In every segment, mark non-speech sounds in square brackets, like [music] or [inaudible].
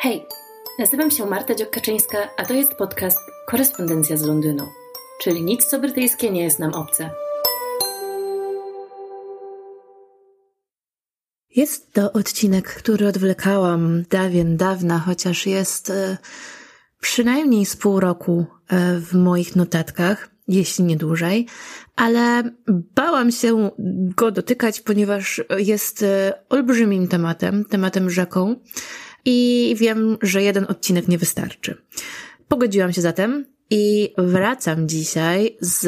Hej, nazywam się Marta Dziokaczyńska, a to jest podcast Korespondencja z Londynu, czyli nic co brytyjskie nie jest nam obce. Jest to odcinek, który odwlekałam dawien dawna, chociaż jest e, przynajmniej z pół roku e, w moich notatkach, jeśli nie dłużej, ale bałam się go dotykać, ponieważ jest e, olbrzymim tematem, tematem rzeką i wiem, że jeden odcinek nie wystarczy. Pogodziłam się zatem i wracam dzisiaj z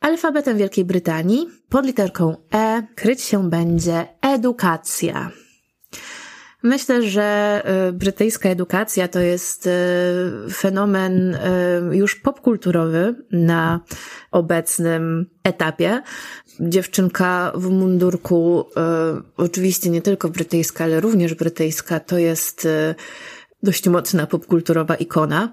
alfabetem Wielkiej Brytanii. Pod literką E kryć się będzie edukacja. Myślę, że y, brytyjska edukacja to jest y, fenomen y, już popkulturowy na obecnym etapie. Dziewczynka w mundurku, oczywiście nie tylko brytyjska, ale również brytyjska, to jest dość mocna popkulturowa ikona.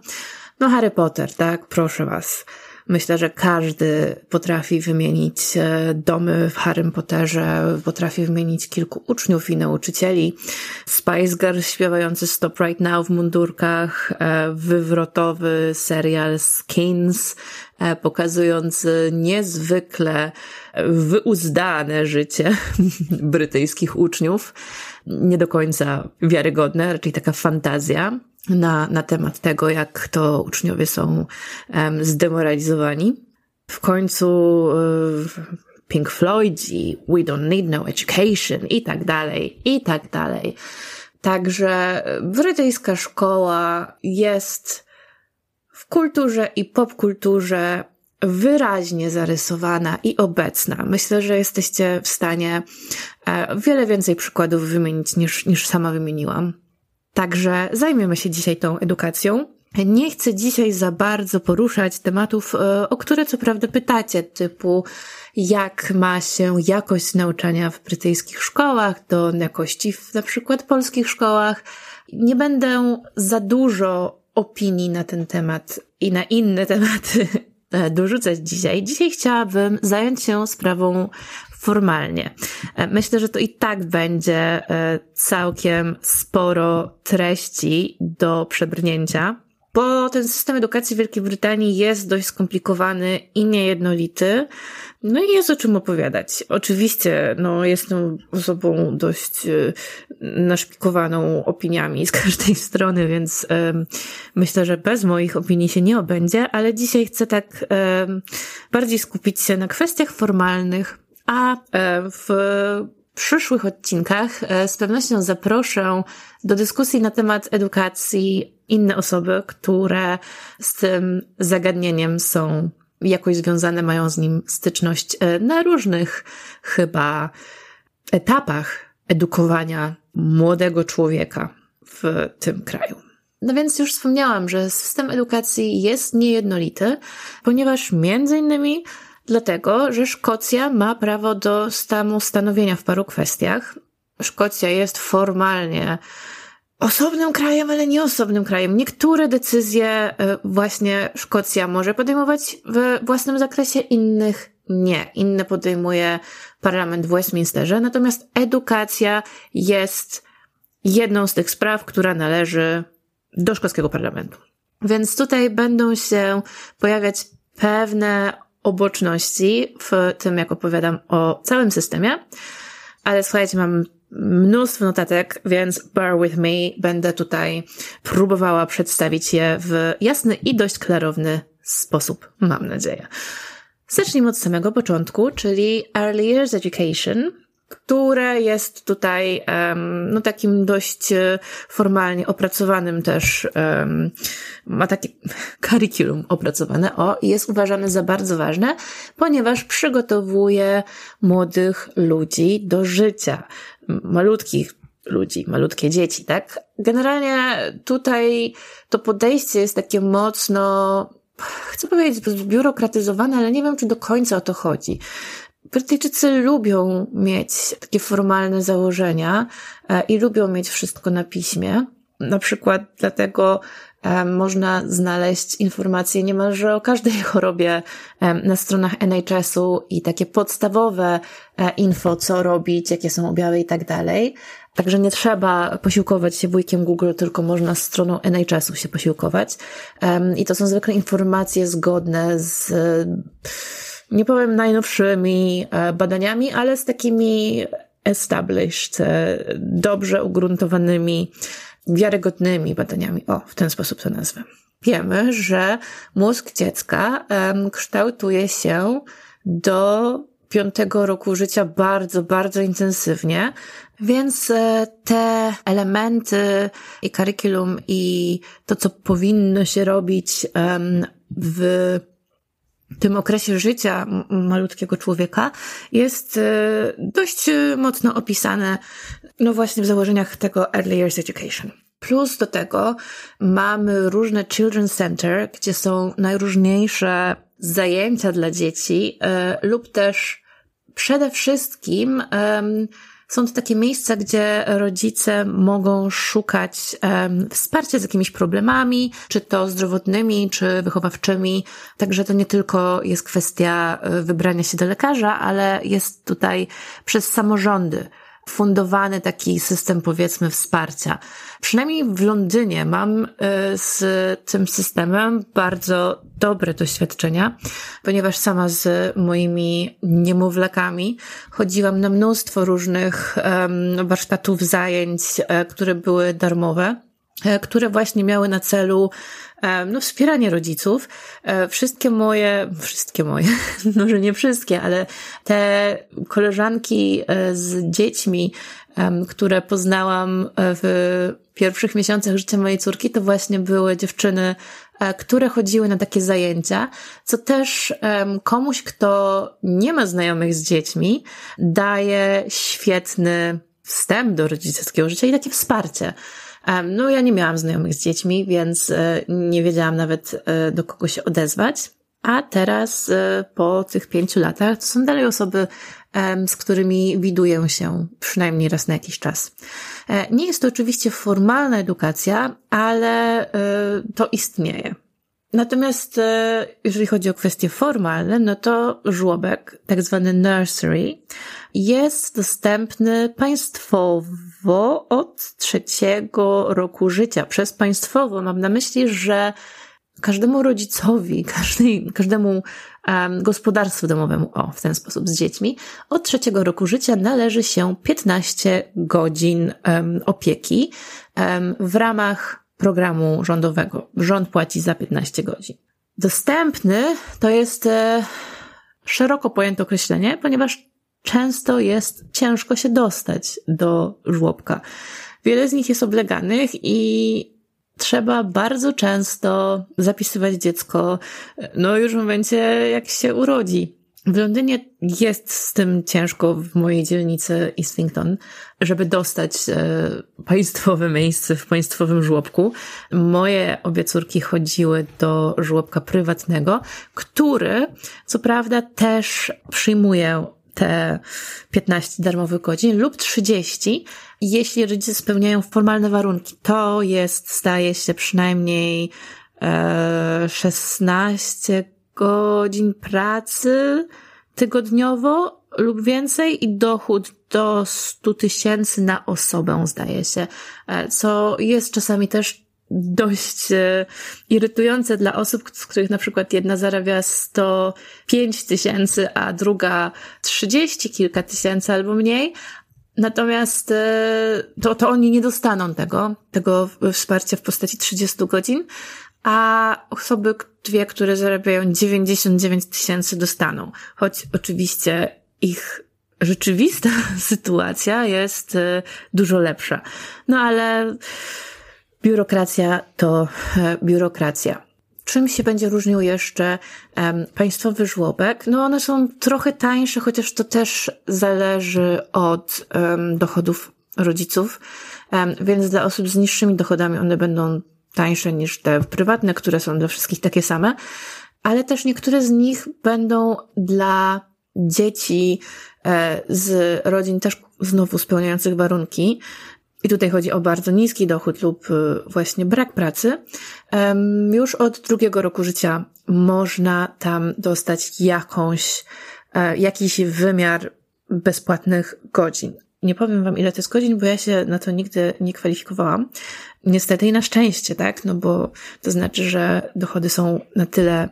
No Harry Potter, tak? Proszę was. Myślę, że każdy potrafi wymienić e, domy w Harrym Potterze, potrafi wymienić kilku uczniów i nauczycieli. Spice Girls śpiewający Stop Right Now w mundurkach, e, wywrotowy serial Skins, e, pokazujący niezwykle wyuzdane życie [laughs] brytyjskich uczniów. Nie do końca wiarygodne, raczej taka fantazja na, na temat tego, jak to uczniowie są um, zdemoralizowani. W końcu um, Pink Floyd i We Don't Need No Education i tak dalej, i tak dalej. Także brytyjska szkoła jest w kulturze i popkulturze wyraźnie zarysowana i obecna. Myślę, że jesteście w stanie e, wiele więcej przykładów wymienić niż, niż sama wymieniłam. Także zajmiemy się dzisiaj tą edukacją. Nie chcę dzisiaj za bardzo poruszać tematów, e, o które co prawda pytacie, typu jak ma się jakość nauczania w brytyjskich szkołach do jakości w na przykład polskich szkołach. Nie będę za dużo opinii na ten temat i na inne [laughs] tematy e, dorzucać dzisiaj. Dzisiaj chciałabym zająć się sprawą formalnie. E, myślę, że to i tak będzie e, całkiem sporo treści do przebrnięcia, bo ten system edukacji w Wielkiej Brytanii jest dość skomplikowany i niejednolity. No i jest o czym opowiadać. Oczywiście, no, jestem osobą dość e, naszpikowaną opiniami z każdej strony, więc myślę, że bez moich opinii się nie obędzie, ale dzisiaj chcę tak bardziej skupić się na kwestiach formalnych, a e, w przyszłych odcinkach e, z pewnością zaproszę do dyskusji na temat edukacji inne osoby, które z tym zagadnieniem są jakoś związane, mają z nim styczność e, na różnych chyba etapach edukowania młodego człowieka w tym kraju. No więc już wspomniałam, że system edukacji jest niejednolity, ponieważ między innymi Dlatego, że Szkocja ma prawo do stanu stanowienia w paru kwestiach. Szkocja jest formalnie osobnym krajem, ale nie osobnym krajem. Niektóre decyzje e, właśnie Szkocja może podejmować w własnym zakresie, innych nie. Inne podejmuje parlament w Westminsterze, natomiast edukacja jest jedną z tych spraw, która należy do szkockiego parlamentu. Więc tutaj będą się pojawiać pewne oboczności w tym, jak opowiadam o całym systemie. Ale słuchajcie, mam mnóstwo notatek, więc bear with me. Będę tutaj próbowała przedstawić je w jasny i dość klarowny sposób, mam nadzieję. Zacznijmy od samego początku, czyli Early Years Education, które jest tutaj no takim dość e, formalnie opracowanym też, ma takie [laughs] curriculum opracowane, o, jest uważane za bardzo ważne, ponieważ przygotowuje młodych ludzi do życia, malutkich ludzi, malutkie dzieci, tak? Generalnie tutaj to podejście jest takie mocno, chcę powiedzieć, biurokratyzowane, ale nie wiem, czy do końca o to chodzi. Brytyjczycy lubią mieć takie formalne założenia e, i lubią mieć wszystko na piśmie. Na przykład dlatego e, można znaleźć informacje niemalże o każdej [laughs] chorobie e, na stronach NHS-u i takie podstawowe info, co robić, jakie są objawy i tak dalej. Także nie trzeba posiłkować się wujkiem Google, tylko można stroną NHS-u się posiłkować. I to są zwykle informacje zgodne z, nie powiem najnowszymi e, badaniami, ale z takimi established, e, dobrze ugruntowanymi, wiarygodnymi badaniami. O, w ten sposób to nazwę. Wiemy, że mózg dziecka kształtuje się do piątego roku życia bardzo, bardzo intensywnie, więc e, te elementy i curriculum i to, co powinno się robić w tym okresie życia malutkiego człowieka jest e, dość mocno opisane, no właśnie w założeniach tego Early Years Education. Plus do tego mamy różne Children's Center, gdzie są najróżniejsze zajęcia dla dzieci e, lub też przede wszystkim są to takie miejsca, gdzie rodzice mogą szukać wsparcia z jakimiś problemami, czy to zdrowotnymi, czy wychowawczymi. Także to nie tylko jest kwestia e, wybrania się do lekarza, ale jest tutaj przez samorządy fundowany taki system, powiedzmy, wsparcia. Przynajmniej w Londynie mam y, z tym systemem bardzo dobre doświadczenia, ponieważ sama z moimi niemowlakami chodziłam na mnóstwo różnych warsztatów, zajęć, e, które były darmowe które właśnie miały na celu no, wspieranie rodziców. E, wszystkie moje, wszystkie moje, [laughs] może nie wszystkie, ale te koleżanki e, z dziećmi, które poznałam e, w pierwszych miesiącach życia mojej córki, to właśnie były dziewczyny, które chodziły na takie zajęcia, co też komuś, kto nie ma znajomych z dziećmi, daje świetny wstęp do rodzicielskiego życia i takie wsparcie. No, ja nie miałam znajomych z dziećmi, więc e, nie wiedziałam nawet e, do kogo się odezwać. A teraz, e, po tych pięciu latach, to są dalej osoby, z którymi widuję się przynajmniej raz na jakiś czas. Nie jest to oczywiście formalna edukacja, ale to istnieje. Natomiast jeżeli chodzi o kwestie formalne, no to żłobek, tak zwany nursery, jest dostępny państwowo od trzeciego roku życia. Przez państwowo mam na myśli, że każdemu rodzicowi, każdej, każdemu um, gospodarstwu domowemu, o, w ten sposób z dziećmi, od trzeciego roku życia należy się 15 godzin um, opieki um, w ramach programu rządowego. Rząd płaci za 15 godzin. Dostępny to jest e, szeroko pojęte określenie, ponieważ często jest ciężko się dostać do żłobka. Wiele z nich jest obleganych i trzeba bardzo często zapisywać dziecko, no już w momencie, jak się urodzi. W Londynie jest z tym ciężko w mojej dzielnicy Islington, żeby dostać e, państwowe miejsce w państwowym żłobku. Moje obie córki chodziły do żłobka prywatnego, który co prawda też przyjmuje te 15 darmowych godzin lub 30, jeśli rodzice spełniają formalne warunki. To jest, staje się przynajmniej e, 16 godzin pracy tygodniowo lub więcej i dochód do 100 tysięcy na osobę, zdaje się, e, co jest czasami też dość e, irytujące dla osób, z których na przykład jedna zarabia 105 tysięcy, a druga 30 kilka tysięcy albo mniej. Natomiast e, to, to oni nie dostaną tego, tego wsparcia w postaci 30 godzin, a osoby dwie, które zarabiają 99 tysięcy dostaną. Choć oczywiście ich rzeczywista [laughs] sytuacja jest e, dużo lepsza. No ale biurokracja to e, biurokracja. Czym się będzie różnił jeszcze um, państwowy żłobek? No one są trochę tańsze, chociaż to też zależy od um, dochodów rodziców, um, więc dla osób z niższymi dochodami one będą tańsze niż te prywatne, które są dla wszystkich takie same, ale też niektóre z nich będą dla dzieci e, z rodzin też znowu spełniających warunki, i tutaj chodzi o bardzo niski dochód lub y, właśnie brak pracy, już od drugiego roku życia można tam dostać jakąś, e, jakiś wymiar bezpłatnych godzin. Nie powiem wam, ile to jest godzin, bo ja się na to nigdy nie kwalifikowałam. Niestety i na szczęście, tak? No bo to znaczy, że dochody są na tyle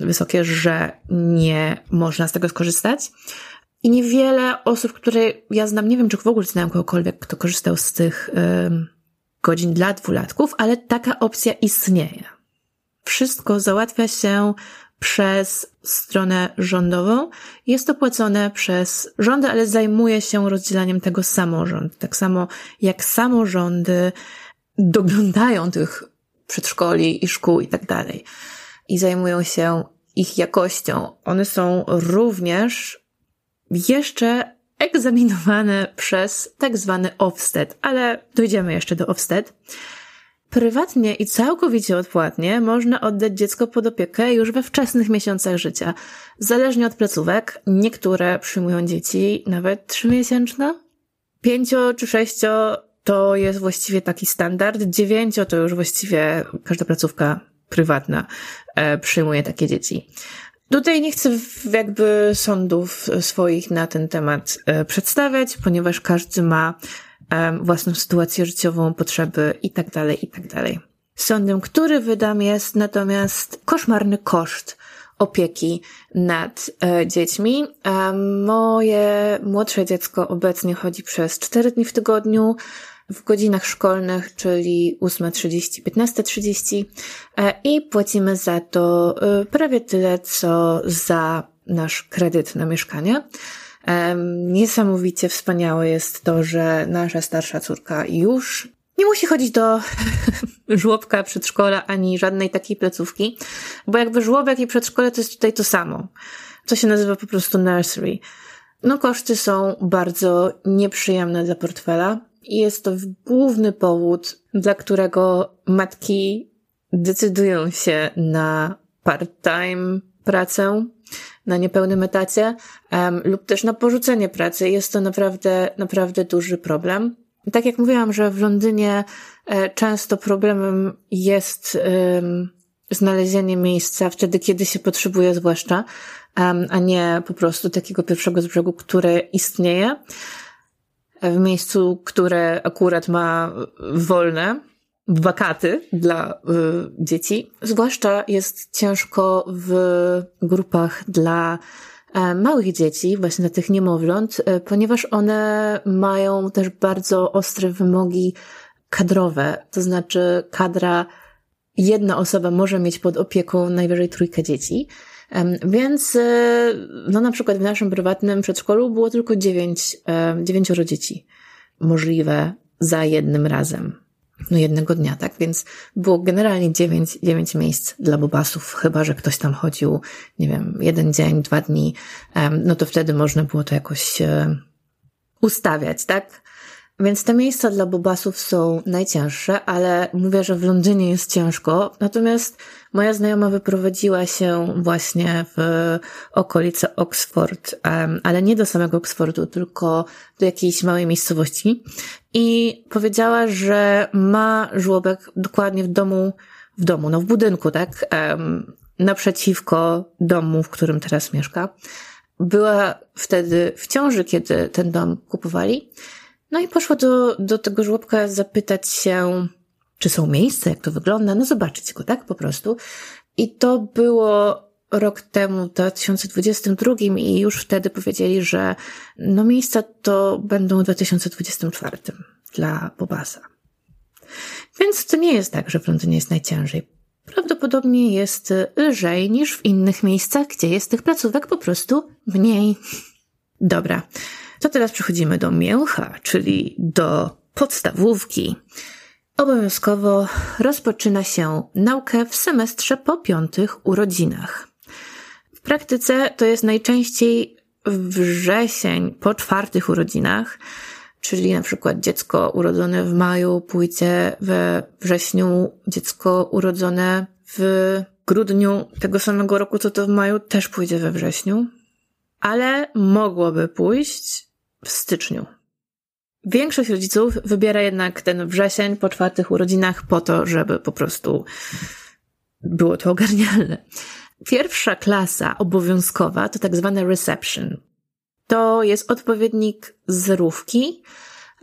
wysokie, że nie można z tego skorzystać. I niewiele osób, które ja znam, nie wiem, czy w ogóle znam kogokolwiek, kto korzystał z tych godzin dla dwulatków, ale taka opcja istnieje. Wszystko załatwia się przez stronę rządową. Jest to płacone przez rządy, ale zajmuje się rozdzielaniem tego samorząd. Tak samo jak samorządy doglądają tych przedszkoli i szkół i tak dalej. I zajmują się ich jakością. One są również jeszcze egzaminowane przez tak zwany Ofsted, ale dojdziemy jeszcze do Ofsted. Prywatnie i całkowicie odpłatnie można oddać dziecko pod opiekę już we wczesnych miesiącach życia. Zależnie od placówek, niektóre przyjmują dzieci nawet trzymiesięczne. Pięcio czy sześcio to jest właściwie taki standard. Dziewięcio to już właściwie każda placówka prywatna e, przyjmuje takie dzieci. Tutaj nie chcę jakby sądów swoich na ten temat e, przedstawiać, ponieważ każdy ma własną sytuację życiową, potrzeby i tak dalej, i tak. Sądem, który wydam jest natomiast koszmarny koszt opieki nad e, dziećmi. E, moje młodsze dziecko obecnie chodzi przez 4 dni w tygodniu w godzinach szkolnych, czyli 8.30, 15.30 e, i płacimy za to e, prawie tyle, co za nasz kredyt na mieszkanie. Niesamowicie wspaniałe jest to, że nasza starsza córka już nie musi chodzić do [laughs] żłobka, przedszkola, ani żadnej takiej placówki, bo jakby żłobek i przedszkole to jest tutaj to samo. To się nazywa po prostu nursery. No koszty są bardzo nieprzyjemne dla portfela i jest to główny powód, dla którego matki decydują się na part-time pracę, na niepełnym etacie um, lub też na porzucenie pracy. Jest to naprawdę, naprawdę duży problem. Tak jak mówiłam, że w Londynie e, często problemem jest um, znalezienie miejsca wtedy, kiedy się potrzebuje zwłaszcza, um, a nie po prostu takiego pierwszego z brzegu, które istnieje w miejscu, które akurat ma wolne, wakaty dla y, dzieci. Zwłaszcza jest ciężko w grupach dla e, małych dzieci, właśnie dla tych niemowląt, e, ponieważ one mają też bardzo ostre wymogi kadrowe, to znaczy kadra jedna osoba może mieć pod opieką najwyżej trójkę dzieci. Więc, e, no na przykład w naszym prywatnym przedszkolu było tylko dziewięć, dziewięcioro dzieci możliwe za jednym razem no jednego dnia, tak? Więc było generalnie dziewięć, dziewięć miejsc dla bobasów, chyba że ktoś tam chodził, nie wiem, jeden dzień, dwa dni, no to wtedy można było to jakoś e, ustawiać, tak? Więc te miejsca dla bobasów są najcięższe, ale mówię, że w Londynie jest ciężko. Natomiast moja znajoma wyprowadziła się właśnie w okolice Oxford, ale nie do samego Oxfordu, tylko do jakiejś małej miejscowości. I powiedziała, że ma żłobek dokładnie w domu, w domu, no w budynku, tak? Naprzeciwko domu, w którym teraz mieszka. Była wtedy w ciąży, kiedy ten dom kupowali. No i poszła do, do tego żłobka zapytać się, czy są miejsca, jak to wygląda, no zobaczyć go, tak, po prostu. I to było rok temu, w 2022 i już wtedy powiedzieli, że no miejsca to będą w 2024 dla Bobasa. Więc to nie jest tak, że w Londynie jest najciężej. Prawdopodobnie jest lżej niż w innych miejscach, gdzie jest tych placówek po prostu mniej. Dobra, to teraz przechodzimy do mięcha, czyli do podstawówki. Obowiązkowo rozpoczyna się naukę w semestrze po piątych urodzinach. W praktyce to jest najczęściej wrzesień po czwartych urodzinach, czyli na przykład dziecko urodzone w maju pójdzie we wrześniu, dziecko urodzone w grudniu tego samego roku, co to w maju, też pójdzie we wrześniu, ale mogłoby pójść w styczniu. Większość rodziców wybiera jednak ten wrzesień po czwartych urodzinach po to, żeby po prostu było to ogarnialne. Pierwsza klasa obowiązkowa to tak zwane reception. To jest odpowiednik zerówki.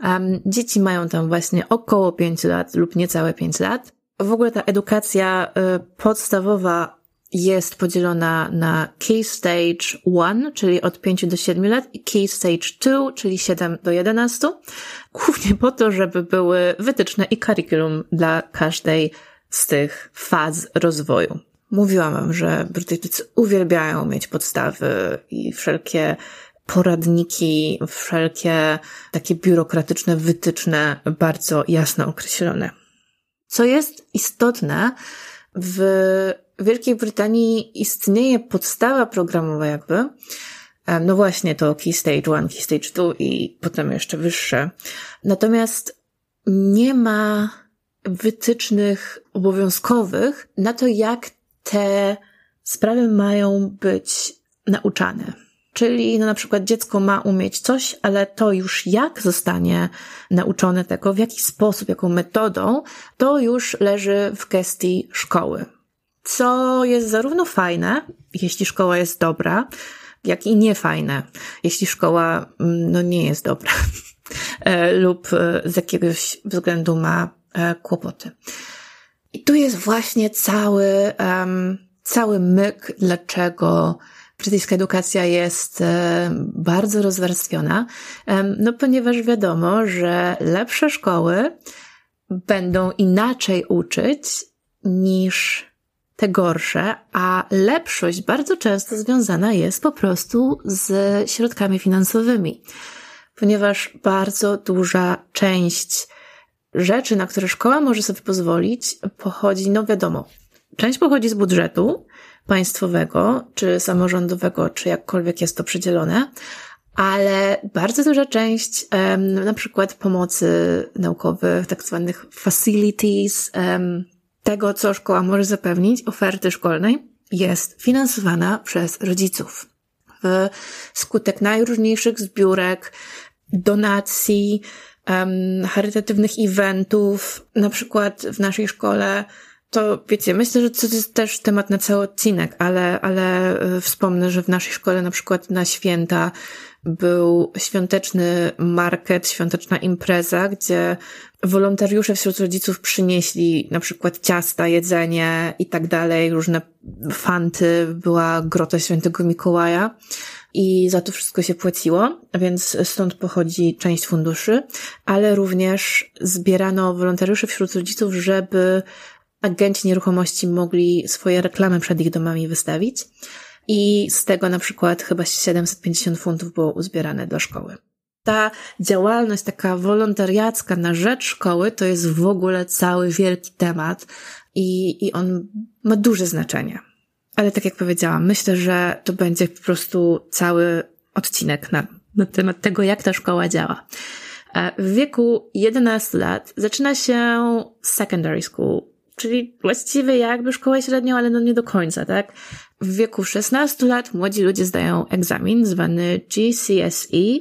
Um, dzieci mają tam właśnie około 5 lat lub niecałe 5 lat. W ogóle ta edukacja y, podstawowa jest podzielona na Key Stage 1, czyli od 5 do 7 lat, i Key Stage 2, czyli 7 do 11, głównie po to, żeby były wytyczne i curriculum dla każdej z tych faz rozwoju. Mówiłam wam, że Brytyjczycy uwielbiają mieć podstawy i wszelkie poradniki, wszelkie takie biurokratyczne wytyczne bardzo jasno określone. Co jest istotne, w Wielkiej Brytanii istnieje podstawa programowa jakby, no właśnie to Key Stage 1, Key Stage 2 i potem jeszcze wyższe. Natomiast nie ma wytycznych obowiązkowych na to, jak te sprawy mają być nauczane. Czyli no na przykład dziecko ma umieć coś, ale to już jak zostanie nauczone tego, w jaki sposób, jaką metodą, to już leży w gestii szkoły. Co jest zarówno fajne, jeśli szkoła jest dobra, jak i niefajne, jeśli szkoła mm, no, nie jest dobra. [laughs] E, lub e, z jakiegoś względu ma e, kłopoty. I tu jest właśnie cały, um, cały myk, dlaczego brytyjska edukacja jest bardzo rozwarstwiona, no ponieważ wiadomo, że lepsze szkoły będą inaczej uczyć niż te gorsze, a lepszość bardzo często związana jest po prostu z środkami finansowymi, ponieważ bardzo duża część rzeczy, na które szkoła może sobie pozwolić, pochodzi, no wiadomo, część pochodzi z budżetu państwowego, czy samorządowego, czy jakkolwiek jest to przydzielone, ale bardzo duża część na przykład pomocy naukowych, tak zwanych facilities, tego, co szkoła może zapewnić, oferty szkolnej, jest finansowana przez rodziców. Wskutek najróżniejszych zbiórek, donacji, um, charytatywnych eventów, na przykład w naszej szkole to wiecie, myślę, że to jest też temat na cały odcinek, ale, ale e, wspomnę, że w naszej szkole na przykład na święta był świąteczny market, świąteczna impreza, gdzie wolontariusze wśród rodziców przynieśli na przykład ciasta, jedzenie i tak dalej, różne fanty, była grota świętego Mikołaja i za to wszystko się płaciło, więc stąd pochodzi część funduszy, ale również zbierano wolontariuszy wśród rodziców, żeby agenci nieruchomości mogli swoje reklamy przed ich domami wystawić i z tego na przykład chyba 750 funtów było uzbierane do szkoły. Ta działalność taka wolontariacka na rzecz szkoły to jest w ogóle cały wielki temat i, i on ma duże znaczenie. Ale tak jak powiedziałam, myślę, że to będzie po prostu cały odcinek na, na temat tego, jak ta szkoła działa. E, w wieku 11 lat zaczyna się secondary school, czyli właściwie jakby szkołę średnią, ale no nie do końca, tak? W wieku 16 lat młodzi ludzie zdają egzamin zwany GCSE,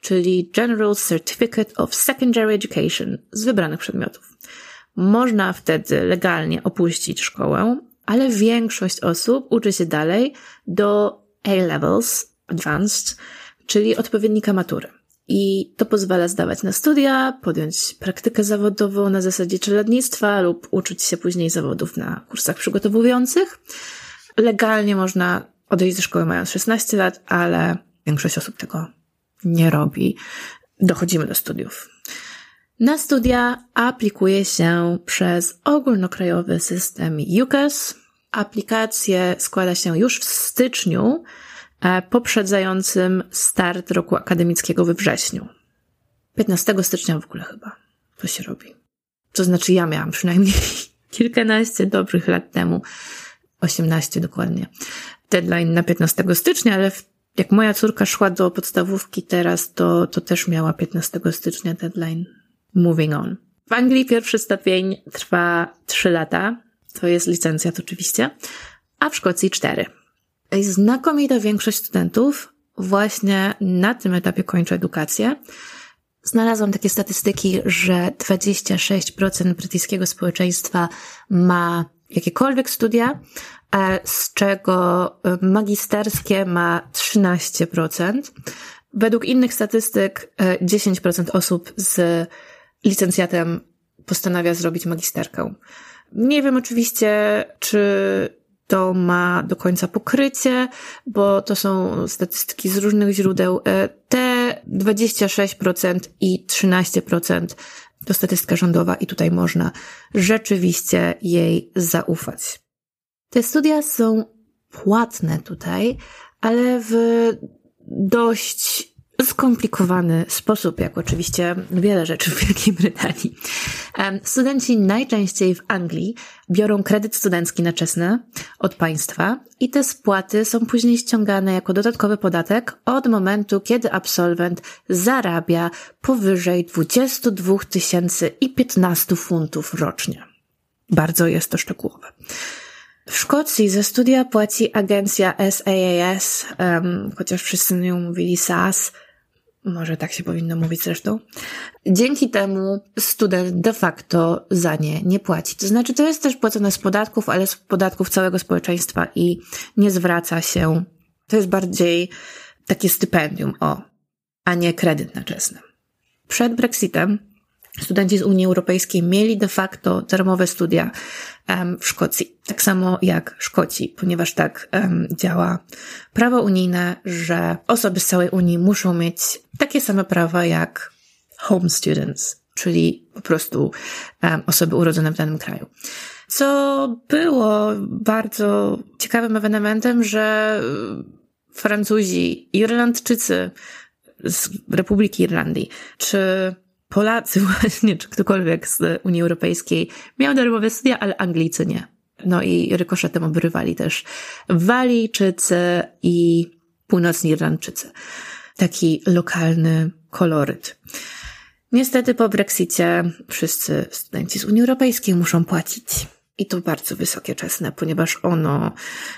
czyli General Certificate of Secondary Education z wybranych przedmiotów. Można wtedy legalnie opuścić szkołę, ale większość osób uczy się dalej do A-levels, advanced, czyli odpowiednika matury. I to pozwala zdawać na studia, podjąć praktykę zawodową na zasadzie czeladnictwa lub uczyć się później zawodów na kursach przygotowujących. Legalnie można odejść ze szkoły mając 16 lat, ale większość osób tego nie robi. Dochodzimy do studiów. Na studia aplikuje się przez ogólnokrajowy system UCAS. Aplikacje składa się już w styczniu, e, poprzedzającym start roku akademickiego we wrześniu. 15 stycznia w ogóle chyba to się robi. To znaczy ja miałam przynajmniej [laughs] kilkanaście dobrych lat temu 18 dokładnie. Deadline na 15 stycznia, ale jak moja córka szła do podstawówki teraz, to, to też miała 15 stycznia deadline. Moving on. W Anglii pierwszy stopień trwa 3 lata. To jest licencjat oczywiście. A w Szkocji 4. Znakomita większość studentów właśnie na tym etapie kończy edukację. Znalazłam takie statystyki, że 26% brytyjskiego społeczeństwa ma jakiekolwiek studia, z czego magisterskie ma 13%, Według innych statystyk 10% e, osób z licencjatem postanawia zrobić magisterkę. Nie wiem oczywiście, czy to ma do końca pokrycie, bo to są statystyki z różnych źródeł. E, te 26% i 13% to statystyka rządowa i tutaj można rzeczywiście jej zaufać. Te studia są płatne tutaj, ale w dość skomplikowany sposób, jak oczywiście wiele rzeczy w Wielkiej Brytanii. Studenci najczęściej w Anglii biorą kredyt studencki na czesne od państwa i te spłaty są później ściągane jako dodatkowy podatek od momentu, kiedy absolwent zarabia powyżej 22 tysięcy i 15 funtów rocznie. Bardzo jest to szczegółowe. W Szkocji ze studia płaci agencja SAAS, um, chociaż wszyscy nią mówili SAS, może tak się powinno mówić zresztą. Dzięki temu student de facto za nie nie płaci. To znaczy, to jest też płacone z podatków, ale z podatków całego społeczeństwa i nie zwraca się. To jest bardziej takie stypendium, o, a nie kredyt na czesne. Przed Brexitem Studenci z Unii Europejskiej mieli de facto darmowe studia w Szkocji, tak samo jak Szkoci, ponieważ tak działa prawo unijne, że osoby z całej Unii muszą mieć takie same prawa jak home students, czyli po prostu osoby urodzone w danym kraju. Co było bardzo ciekawym ewenementem, że Francuzi, Irlandczycy z Republiki Irlandii, czy Polacy [laughs] właśnie, czy ktokolwiek z Unii Europejskiej miał darmowe studia, ale Anglicy nie. No i rykoszetem obrywali też Walijczycy i północni Irlandczycy. Taki lokalny koloryt. Niestety po Brexicie wszyscy studenci z Unii Europejskiej muszą płacić. I to bardzo wysokie czesne, ponieważ ono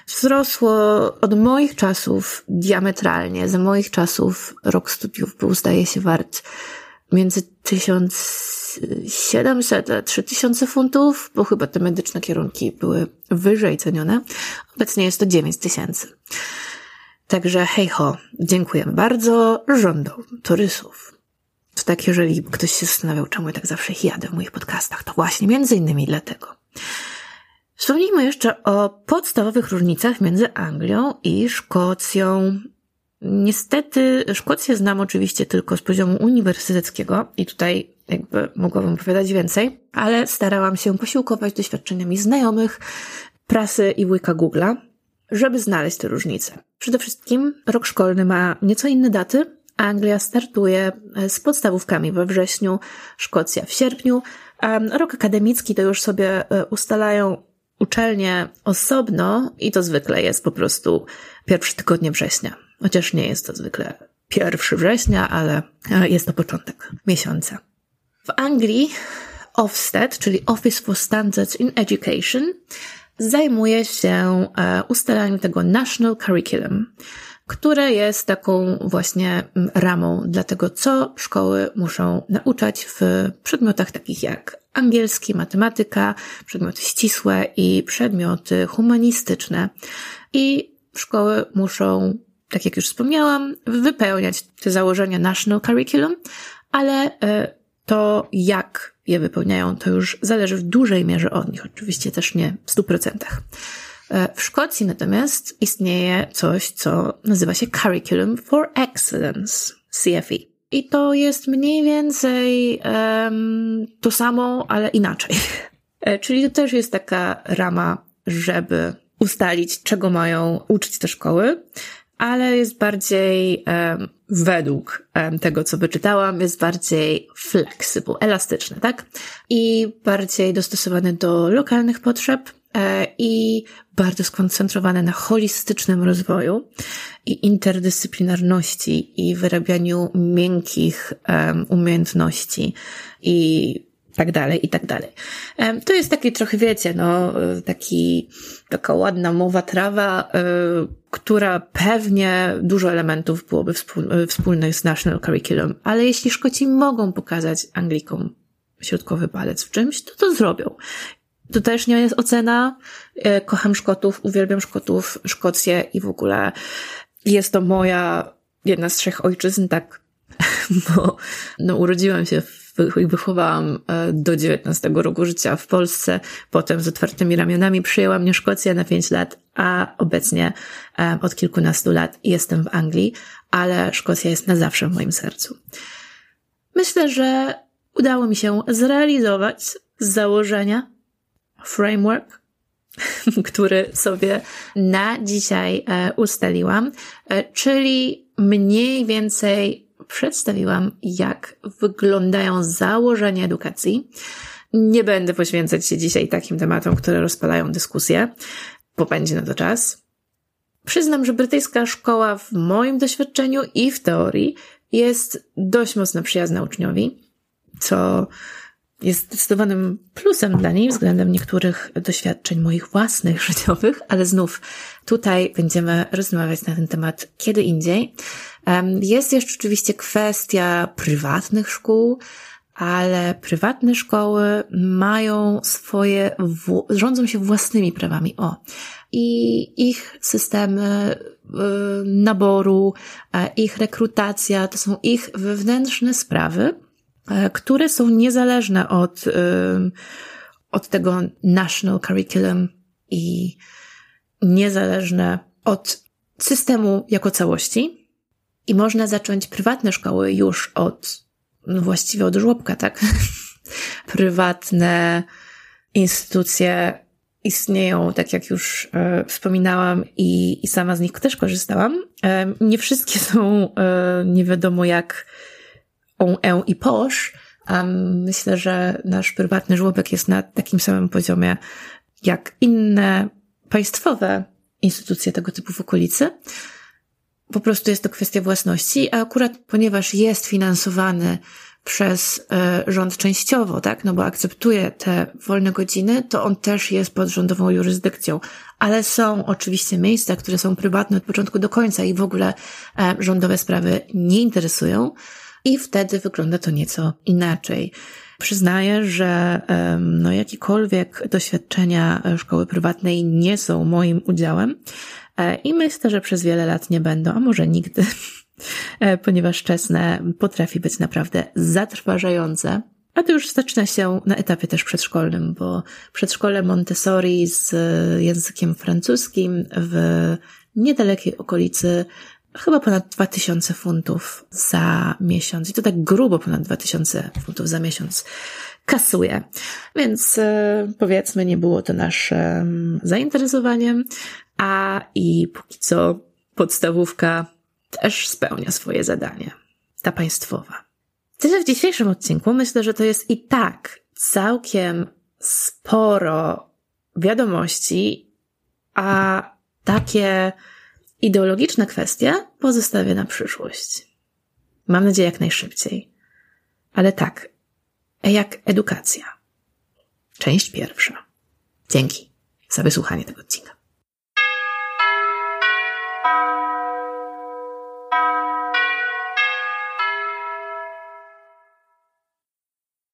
wzrosło od moich czasów diametralnie. Za moich czasów rok studiów był, zdaje się, wart między 1700 a 3000 funtów, bo chyba te medyczne kierunki były wyżej cenione. Obecnie jest to 9000. Także hej ho, dziękujemy bardzo rządom turystów. To tak, jeżeli ktoś się zastanawiał, czemu ja tak zawsze jadę w moich podcastach, to właśnie między innymi dlatego. Wspomnijmy jeszcze o podstawowych różnicach między Anglią i Szkocją. Niestety Szkocję znam oczywiście tylko z poziomu uniwersyteckiego i tutaj jakby mogłabym opowiadać więcej, ale starałam się posiłkować doświadczeniami znajomych, prasy i łyka Google'a, żeby znaleźć te różnice. Przede wszystkim rok szkolny ma nieco inne daty. Anglia startuje z podstawówkami we wrześniu, Szkocja w sierpniu. A rok akademicki to już sobie e, ustalają uczelnie osobno i to zwykle jest po prostu pierwszy tygodnie września. Chociaż nie jest to zwykle 1 września, ale jest to początek miesiąca. W Anglii Ofsted, czyli Office for Standards in Education, zajmuje się e, ustalaniem tego National Curriculum, które jest taką właśnie ramą dla tego, co szkoły muszą nauczać w przedmiotach takich jak angielski, matematyka, przedmioty ścisłe i przedmioty humanistyczne. I szkoły muszą tak jak już wspomniałam, wypełniać te założenia National Curriculum, ale e, to jak je wypełniają, to już zależy w dużej mierze od nich, oczywiście też nie w 100%. E, w Szkocji natomiast istnieje coś, co nazywa się Curriculum for Excellence, CFE. I to jest mniej więcej um, to samo, ale inaczej. E, czyli to też jest taka rama, żeby ustalić, czego mają uczyć te szkoły, ale jest bardziej um, według um, tego, co wyczytałam, jest bardziej flexible, elastyczny, tak? I bardziej dostosowany do lokalnych potrzeb e, i bardzo skoncentrowane na holistycznym rozwoju i interdyscyplinarności i wyrabianiu miękkich um, umiejętności i tak dalej, i tak dalej. To jest taki trochę, wiecie, no, taki, taka ładna mowa trawa, e, która pewnie dużo elementów byłoby e, wspólnych z National Curriculum, ale jeśli Szkoci mogą pokazać Anglikom środkowy palec w czymś, to to zrobią. To też nie jest ocena. E, kocham Szkotów, uwielbiam Szkotów, Szkocję i w ogóle jest to moja jedna z trzech ojczyzn, tak, [laughs] bo no, urodziłam się i wychowałam e, do 19 roku życia w Polsce, potem z otwartymi ramionami przyjęła mnie Szkocja na 5 lat, a obecnie e, od kilkunastu lat jestem w Anglii, ale Szkocja jest na zawsze w moim sercu. Myślę, że udało mi się zrealizować z założenia framework, [laughs] który sobie na dzisiaj e, ustaliłam, czyli mniej więcej przedstawiłam, jak wyglądają założenia edukacji. Nie będę poświęcać się dzisiaj takim tematom, które rozpalają dyskusję, bo będzie na to czas. Przyznam, że brytyjska szkoła w moim doświadczeniu i w teorii jest dość mocno przyjazna uczniowi, co jest zdecydowanym plusem dla niej względem niektórych doświadczeń moich własnych życiowych, ale znów tutaj będziemy rozmawiać na ten temat kiedy indziej. Jest jeszcze oczywiście kwestia prywatnych szkół, ale prywatne szkoły mają swoje, rządzą się własnymi prawami. O. I ich systemy y, naboru, ich rekrutacja to są ich wewnętrzne sprawy, e, które są niezależne od, od tego national curriculum i niezależne od systemu jako całości. I można zacząć prywatne szkoły już od, no właściwie od żłobka, tak? [laughs] Prywatne instytucje istnieją, tak jak już e, wspominałam i, i sama z nich też korzystałam. E, nie wszystkie są e, nie wiadomo jak on, e i posz. myślę, że nasz prywatny żłobek jest na takim samym poziomie jak inne państwowe instytucje tego typu w okolicy po prostu jest to kwestia własności, a akurat ponieważ jest finansowany przez e, rząd częściowo, tak, no bo akceptuje te wolne godziny, to on też jest pod rządową jurysdykcją. Ale są oczywiście miejsca, które są prywatne od początku do końca i w ogóle e, rządowe sprawy nie interesują i wtedy wygląda to nieco inaczej. Przyznaję, że no, jakiekolwiek doświadczenia szkoły prywatnej nie są moim udziałem, E, I myślę, że przez wiele lat nie będą, a może nigdy, [laughs] e, ponieważ wczesne potrafi być naprawdę zatrważające. A to już zaczyna się na etapie też przedszkolnym, bo przedszkole Montessori z językiem francuskim w niedalekiej okolicy chyba ponad 2000 funtów za miesiąc. I to tak grubo ponad 2000 funtów za miesiąc kasuje. Więc e, powiedzmy, nie było to naszym zainteresowaniem, a i póki co podstawówka też spełnia swoje zadanie. Ta państwowa. Tyle w dzisiejszym odcinku. Myślę, że to jest i tak całkiem sporo wiadomości, a takie ideologiczne kwestie pozostawię na przyszłość. Mam nadzieję jak najszybciej. Ale tak, jak edukacja. Część pierwsza. Dzięki za wysłuchanie tego odcinka.